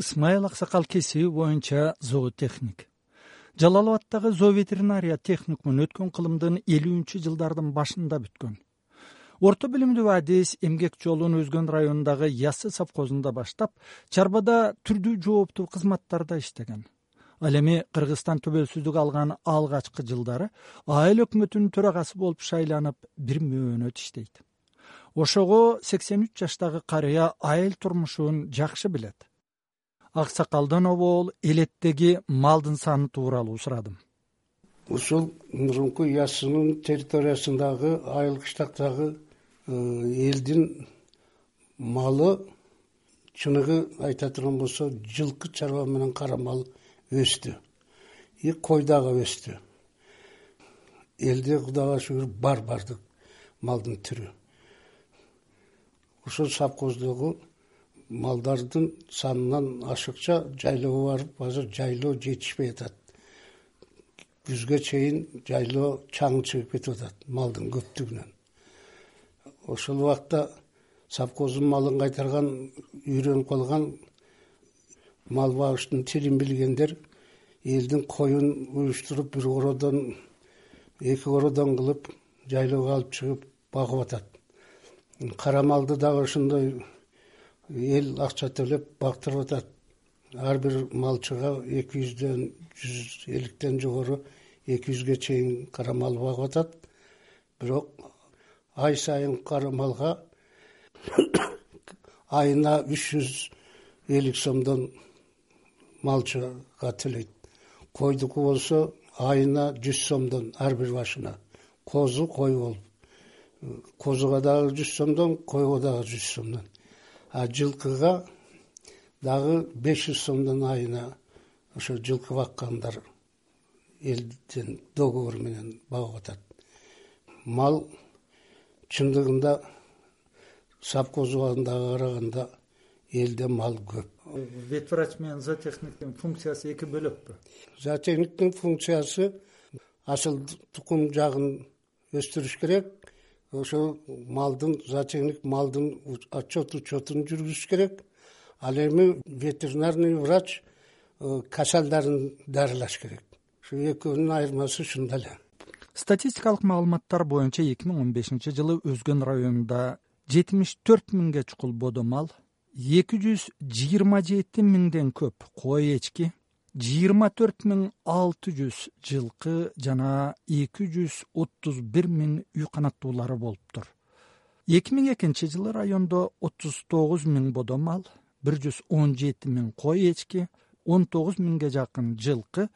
ысмайыл аксакал кесиби боюнча зоотехник. Жалал абаддагы зооветеринария техникумун өткөн кылымдын элүүнчү жылдардын башында бүткөн. Орто билимдүү адис эмгек жолун өзгөн районундагы яссы совхозунда баштап чарбада түрдүү жооптуу кызматтарда иштеген. Ал эми кыргызстан төбөлсүздүк алган алгачкы жылдары айыл өкмөтүнүн төрагасы болуп шайланып бир мөөнөт иштейт. Ошого сексен үч жаштагы карыя айыл турмушун жакшы билет аксакалдан обол элеттеги малдын саны тууралуу сурадым. Ушул мурунку яссынын территориясындагы айыл кыштактагы э, элдин малы чыныгы айта турган болсо жылкы чарба менен кара мал өстү. И кой дагы өстү. Элде кудайга шүгүр бар баардык малдын түрү. Ошол совхоздогу малдардын санынан ашыкча жайлоого барып азыр жайлоо жетишпей атат. Күзгө чейин жайлоо чаң чыгып кетип атат малдын көптүгүнөн. Ошол убакта совхоздун малын кайтарган үйрөнүп калган мал багыштын тилин билгендер элдин коюн уюштуруп бир кородон эки кородон кылып жайлоого алып чыгып багып атат. Кара малды дагы ошондой эл акча төлөп бактырып атат. Ар бир малчыга эки жүздөн жүз элүүтөн жогору эки жүзгө чейин кара мал багып атат. Бирок ай сайын кара малга айына үч жүз элүү сомдон малчыга төлөйт. Койдуку болсо айына жүз сомдон ар бир башына. Козу кой болуп. Козуга дагы жүз сомдон койго дагы жүз сомдон а жылкыга дагы беш жүз сомдон айына ошо жылкы баккандар элден договор менен багып атат. Мал чындыгында совхоз караганда элде мал көп. Вет врач менен зоотехниктин функциясы эки бөлөкпү? Зоотехниктин функциясы асыл тукум жагын өстүрүш керек ошол малдын зоотехник малдын отчет учетун жүргүзүш керек. Ал эми ветеринарный врач э, касалдарын дарылаш керек. Ушу экөөнүн айырмасы ушунда эле. Статистикалык маалыматтар боюнча эки миң он бешинчи жылы өзгөн районунда жетимиш төрт миңге чукул бодо мал эки жүз жыйырма жети миңден көп кой эчки жыйырма төрт миң алты жүз жылкы жана эки жүз отуз бир миң үй канаттуулары болуптур эки миң экинчи жылы райондо отуз тогуз миң бодо мал бир жүз он жети миң кой эчки он тогуз миңге жакын жылкы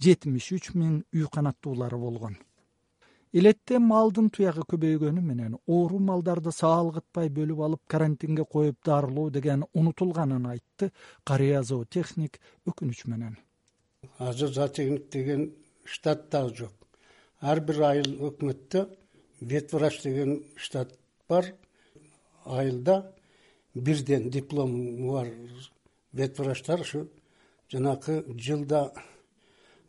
жетимиш үч миң үй канаттуулары болгон элетте малдын туягы көбөйгөнү менен оору малдарды саалгытпай бөлүп алып карантинге коюп дарылоо деген унутулганын айтты карыя зоотехник өкүнүч менен. Азыр зоотехник деген штат дагы жок. Ар бир айыл өкмөттө вет врач деген штат бар. Айылда бирден диплому бар вет врачтар ушу жанакы жылда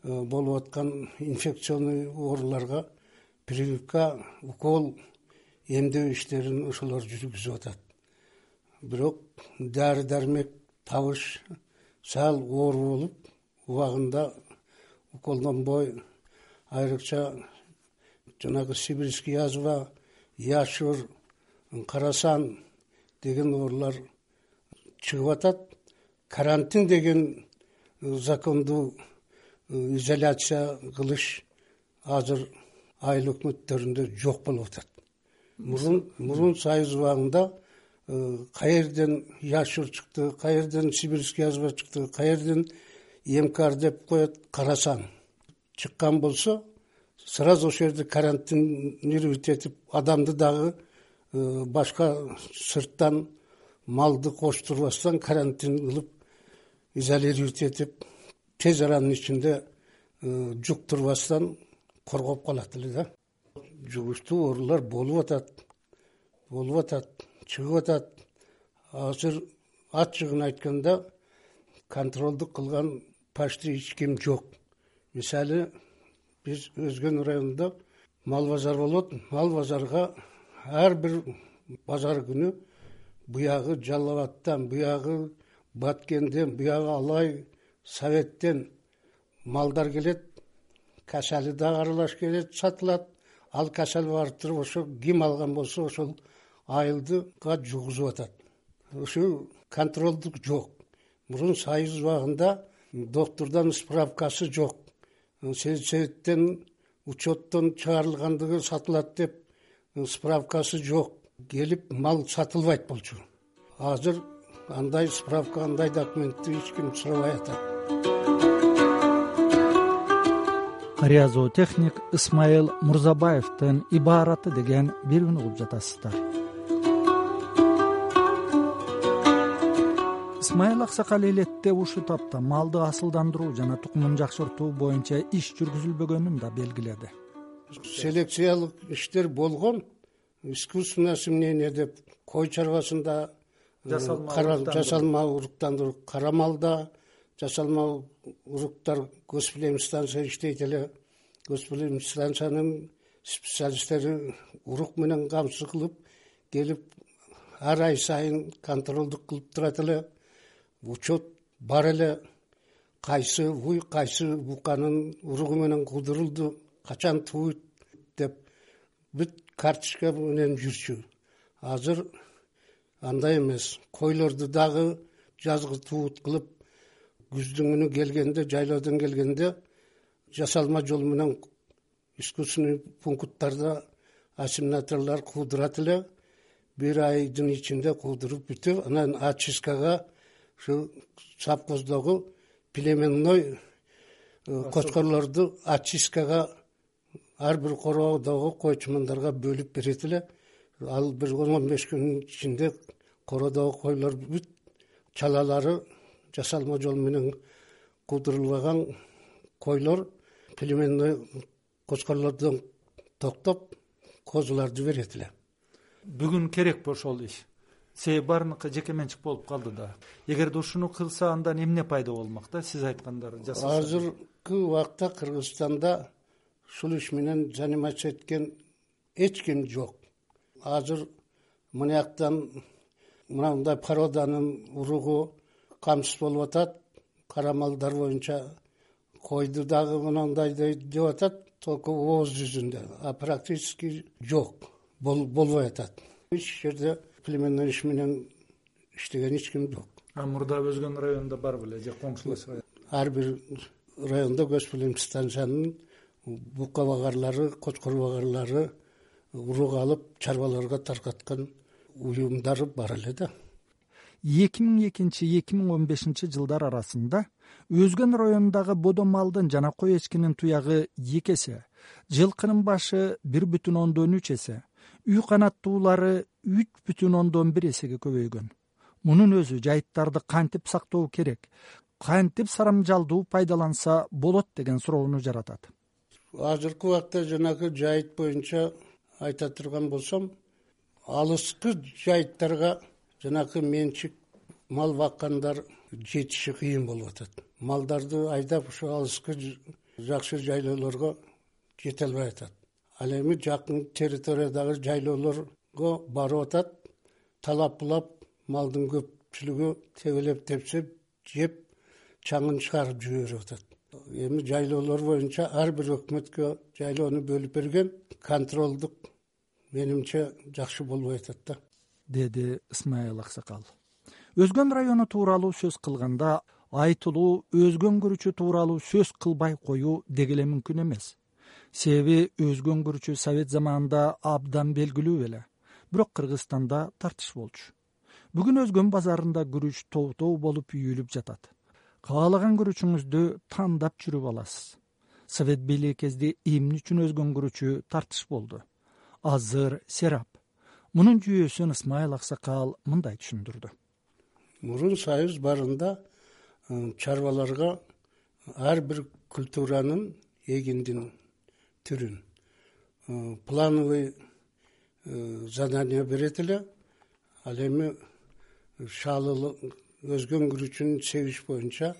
э, болуп аткан инфекционный ооруларга прививка укол эмдөө иштерин ошолор жүргүзүп атат. Бирок дары дармек табыш сал оору болуп убагында уколдонбой айрыкча жанагы сибирский язва яшур карасан деген оорулар чыгып атат. Карантин деген закондуу изоляция кылыш азыр айыл өкмөттөрүндө жок болуп атат. Мурун мурун союз убагында э, каерден яшур чыкты каерден сибирский язва чыкты каерден эмкар деп коет карасан. Чыккан болсо сразу ошол жерде карантинировать этип адамды дагы э, башка сырттан малды коштурбастан карантин кылып изолировать этип тез аранын ичинде э, жуктурбастан коргоп калат эле да. Жугуштуу оорулар болуп атат болуп атат чыгып атат. Азыр ачыгын айтканда контролду кылган почти эч ким жок. Мисалы биз өзгөн районунда мал базар болот. Мал базарга ар бир базар күнү буягы жалал абадтан буягы баткенден бuyагы алай советтен малдар келет касалы дагы аралаш келет сатылат. Ал касал барып туруп ошо ким алган болсо ошол айылдыга жугузуп атат. Ушул контролдук жок. Мурун союз убагында доктурдан справкасы жок. Сельсоветтен учеттон чыгарылгандыгы сатылат деп справкасы жок. Келип мал сатылбайт болчу. Азыр андай справка андай документти эч ким сурабай атат карыя зоотехник ысмайыл мурзабаевдин ибараты деген бирүүнү угуп жатасыздар. Ысмайыл аксакал элетте ушул тапта малды асылдандыруу жана тукумун жакшыртуу боюнча иш жүргүзүлбөгөнүн да белгиледи. Селекциялык иштер болгон искусственное осеменение деп кой чарбасында жасалма уруктандыруу кара малда жасалма уруктар госпиталем станция иштейт эле. Госпиталем станциянын специалисттери урук менен камсыз кылып келип ар ай сайын контролдук кылып турат эле. Учет бар эле. Кайсы уй кайсы буканын уругу менен куудурулду качан тууйт деп бүт карточка менен жүрчү. Азыр андай эмес. Койлорду дагы жазгы туут кылып күздүн күнү келгенде жайлоодон келгенде жасалма жол менен искусственный пункттарда ассиминаторлор куудурат эле бир айдын ичинде куудуруп бүтүп анан очисткага ушул совхоздогу племенной э, кочкорлорду очисткага ар бир короодогу кой чымандарга бөлүп берет эле ал бир он он беш күндүн ичинде короодогу койлор бүт чалалары жасалма жол менен куудурулбаган койлор племенной кочкорлордон токтоп козуларды берет эле бүгүн керекпи ошол иш. Себеби баарыныкы жеке менчик болуп калды да. Эгерде ушуну кылса андан эмне пайда болмок да? Сиз айткандары жасаса. Азыркы убакта кыргызстанда ушул иш менен заниматься эткен эч ким жок. Азыр мынаяктан мына мындай породанын уругу камсыз болуп атат кара малдар боюнча койду дагы мындай деп атат только ооз жүзүндө а практически жок болбой атат. Эч жерде племенный иш менен иштеген эч ким жок. А мурда өзгөн райондо бар беле же коңшулаш район ар бир райондо госпиталем станциянын бука багарлары кочкор багарлары урук алып чарбаларга таркаткан уюмдар бар эле да эки миң экинчи эки миң он бешинчи жылдар арасында өзгөн районундагы бодо малдын жана кой эчкинин туягы эки эсе жылкынын башы бир бүтүн ондон үч эсе үй канаттуулары үч бүтүн ондон бир эсеге көбөйгөн. Мунун өзү жайыттарды кантип сактоо керек кантип сарамжалдуу пайдаланса болот деген суроону жаратат. Азыркы убакта жанагы жайыт боюнча айта турган болсом алыскы жайыттарга жанагы менчик мал баккандар жетиши кыйын болуп атат. Малдарды айдап ушу алыскы жакшы жайлоолорго жете албай атат. Ал эми жакын территориядагы жайлоолорго барып атат талап булап малдын көпчүлүгү тебелеп тепсеп жеп чаңын чыгарып жиберип атат. Эми жайлоолор боюнча ар бир өкмөткө жайлоону бөлүп берген контролдук менимче жакшы болбой атат да деди ысмайыл аксакал. Өзгөн району тууралуу сөз кылганда айтылуу өзгөн күрүчү тууралуу сөз кылбай коюу деги эле мүмкүн эмес. Себеби өзгөн күрүчү совет заманында абдан белгилүү эле. Бирок кыргызстанда тартыш болчу. Бүгүн өзгөн базарында күрүч тоотоо болуп үйүлүп жатат. Каалаган күрүчүңүздү тандап жүрүп аласыз. Совет бийлиги кезде эмне үчүн өзгөн күрүчү тартыш болду? Азыр серап мунун жүйөсүн ысмайыл аксакал мындай түшүндүрдү. Мурун союз баарында Э, чарбаларга ар бир культуранын эгиндин түрүн э, плановый э, задание берет эле ал эми шаалы өзгөн күрүчүн себиш боюнча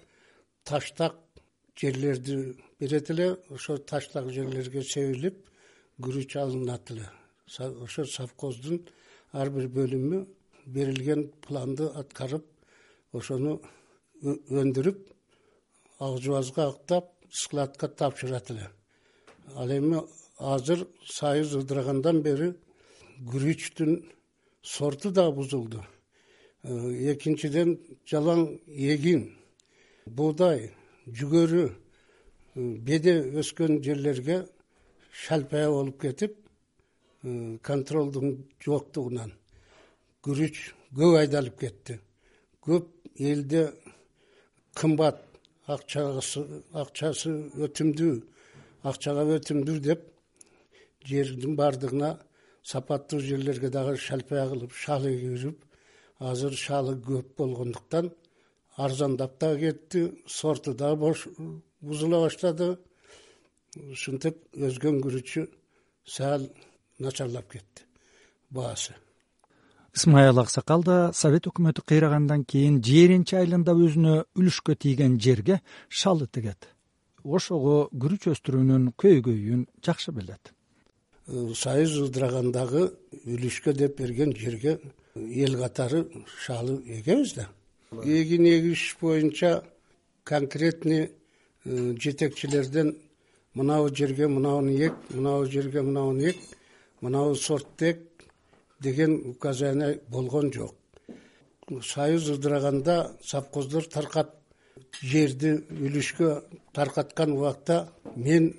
таштак жерлерди берет эле ошол таштак жерлерге себилип күрүч алынат эле ошо совхоздун ар бир бөлүмү берилген планды аткарып ошону өндүрүп ак жубазга актап складка тапшырат эле ал эми азыр союз ыдырагандан бери күрүчтүн сорту да бузулду. Э, экинчиден жалаң эгин буудай жүгөрү э, беде өскөн жерлерге шалпая болуп кетип контролдун жоктугунан күрүч көп айдалып кетти. Көп элде кымбат акчасы акчасы өтүмдүү акчага өтүмдүү деп жердин баардыгына сапаттуу жерлерге дагы шалпая кылып шал эгип азыр шалы көп болгондуктан арзандап дагы кетти сорту дагы бош бузула баштады. Ушинтип өзгөн күрүчү сал начарлап кетти. Баасы. Ысмайыл аксакал да совет өкмөтү кыйрагандан кийин жээренчи айылында өзүнө үлүшкө тийген жерге шалы тигет ошого күрүч өстүрүүнүн көйгөйүн жакшы билет. Э, союз ыдырагандагы үлүшкө деп берген жерге эл катары шалы эгебиз да. Эгин эгиш боюнча конкретный э, жетекчилерден мынабу жерге мынауну эк мынабу жерге мынауну эк мынабу сортту эк деген указание болгон жок. Союз ыдыраганда совхоздор таркап жерди үлүшкө таркаткан убакта мен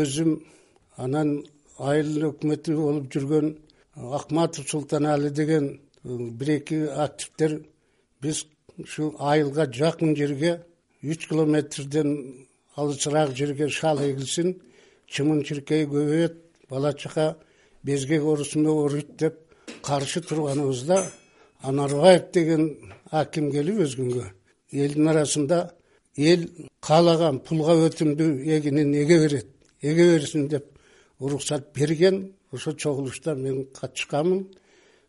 өзүм анан айыл өкмөтү болуп жүргөн акматов султанали деген бир эки активдер биз ушу айылга жакын жерге үч километрден алысыраак жерге шал эгилсин чымын чиркей көбөйөт бала чака безгек оорусунда ооруйт деп каршы турганыбызда анарбаев деген аким келип өзгөнгө. Элдин арасында эл каалаган пулга өтүмдүү эгинин эге берет эге берсин деп уруксат берген ошол чогулушта мен катышканмын.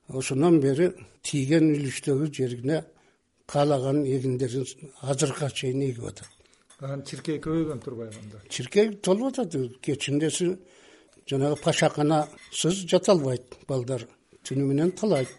Ошондон бери тийген үлүштөгү жерине каалаган эгиндерин азыркыга чейин эгип атат анан чиркей көбөйгөн турбайбы анда? Чиркей толуп атат кечиндеси жанагы пашаканасыз жата албайт балдар. Түнү менен талайт.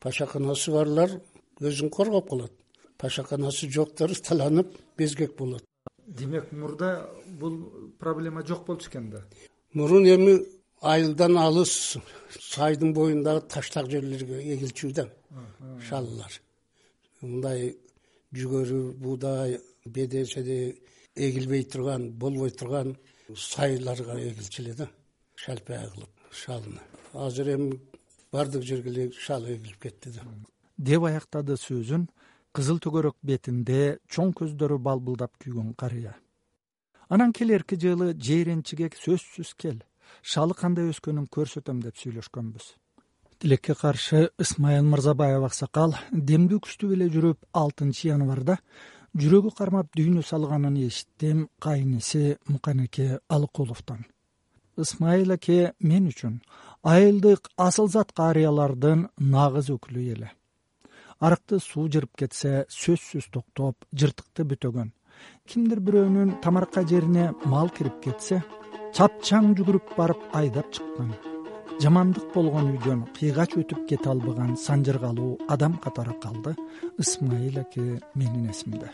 Пашаканасы барлар өзүн коргоп калат. Пашаканасы жоктор таланып безгек болот. Демек мурда бул проблема жок болчу экен да? Мурун эми айылдан алыс сайдын боюндагы таштак жерлерге эгилчү да шалылар мындай жүгөрү буудай бедеседе эгилбей турган болбой турган сайларга эгилчү эле да шалпая кылып шалыны азыр эми баардык жерге эле шал эгилип кетти да. Деп аяктады сөзүн кызыл төгөрөк бетинде чоң көздөрү балбылдап күйгөн карыя. Анан келерки жылы жээренчиге сөзсүз кел. Шалы кандай өскөнүн көрсөтөм деп сүйлөшкөнбүз. Тилекке каршы ысмайыл мырзабаев аксакал демдүү күчтүү эле жүрүп алтынчы январда жүрөгү кармап дүйнө салганын эшиттим кайниси муканеке алыкуловдон ысмайыл аке мен үчүн айылдык асылзат карыялардын нагыз өкүлү эле. Арыкты суу жырып кетсе сөзсүз токтоп жыртыкты бүтөгөн. Кимдир бирөөнүн тамарка жерине мал кирип кетсе чапчаң жүгүрүп барып айдап чыккан. Жамандык болгон үйдөн кыйгач өтүп кете албаган санжыргалуу адам катары калды. Ысмайыл аке менин эсимде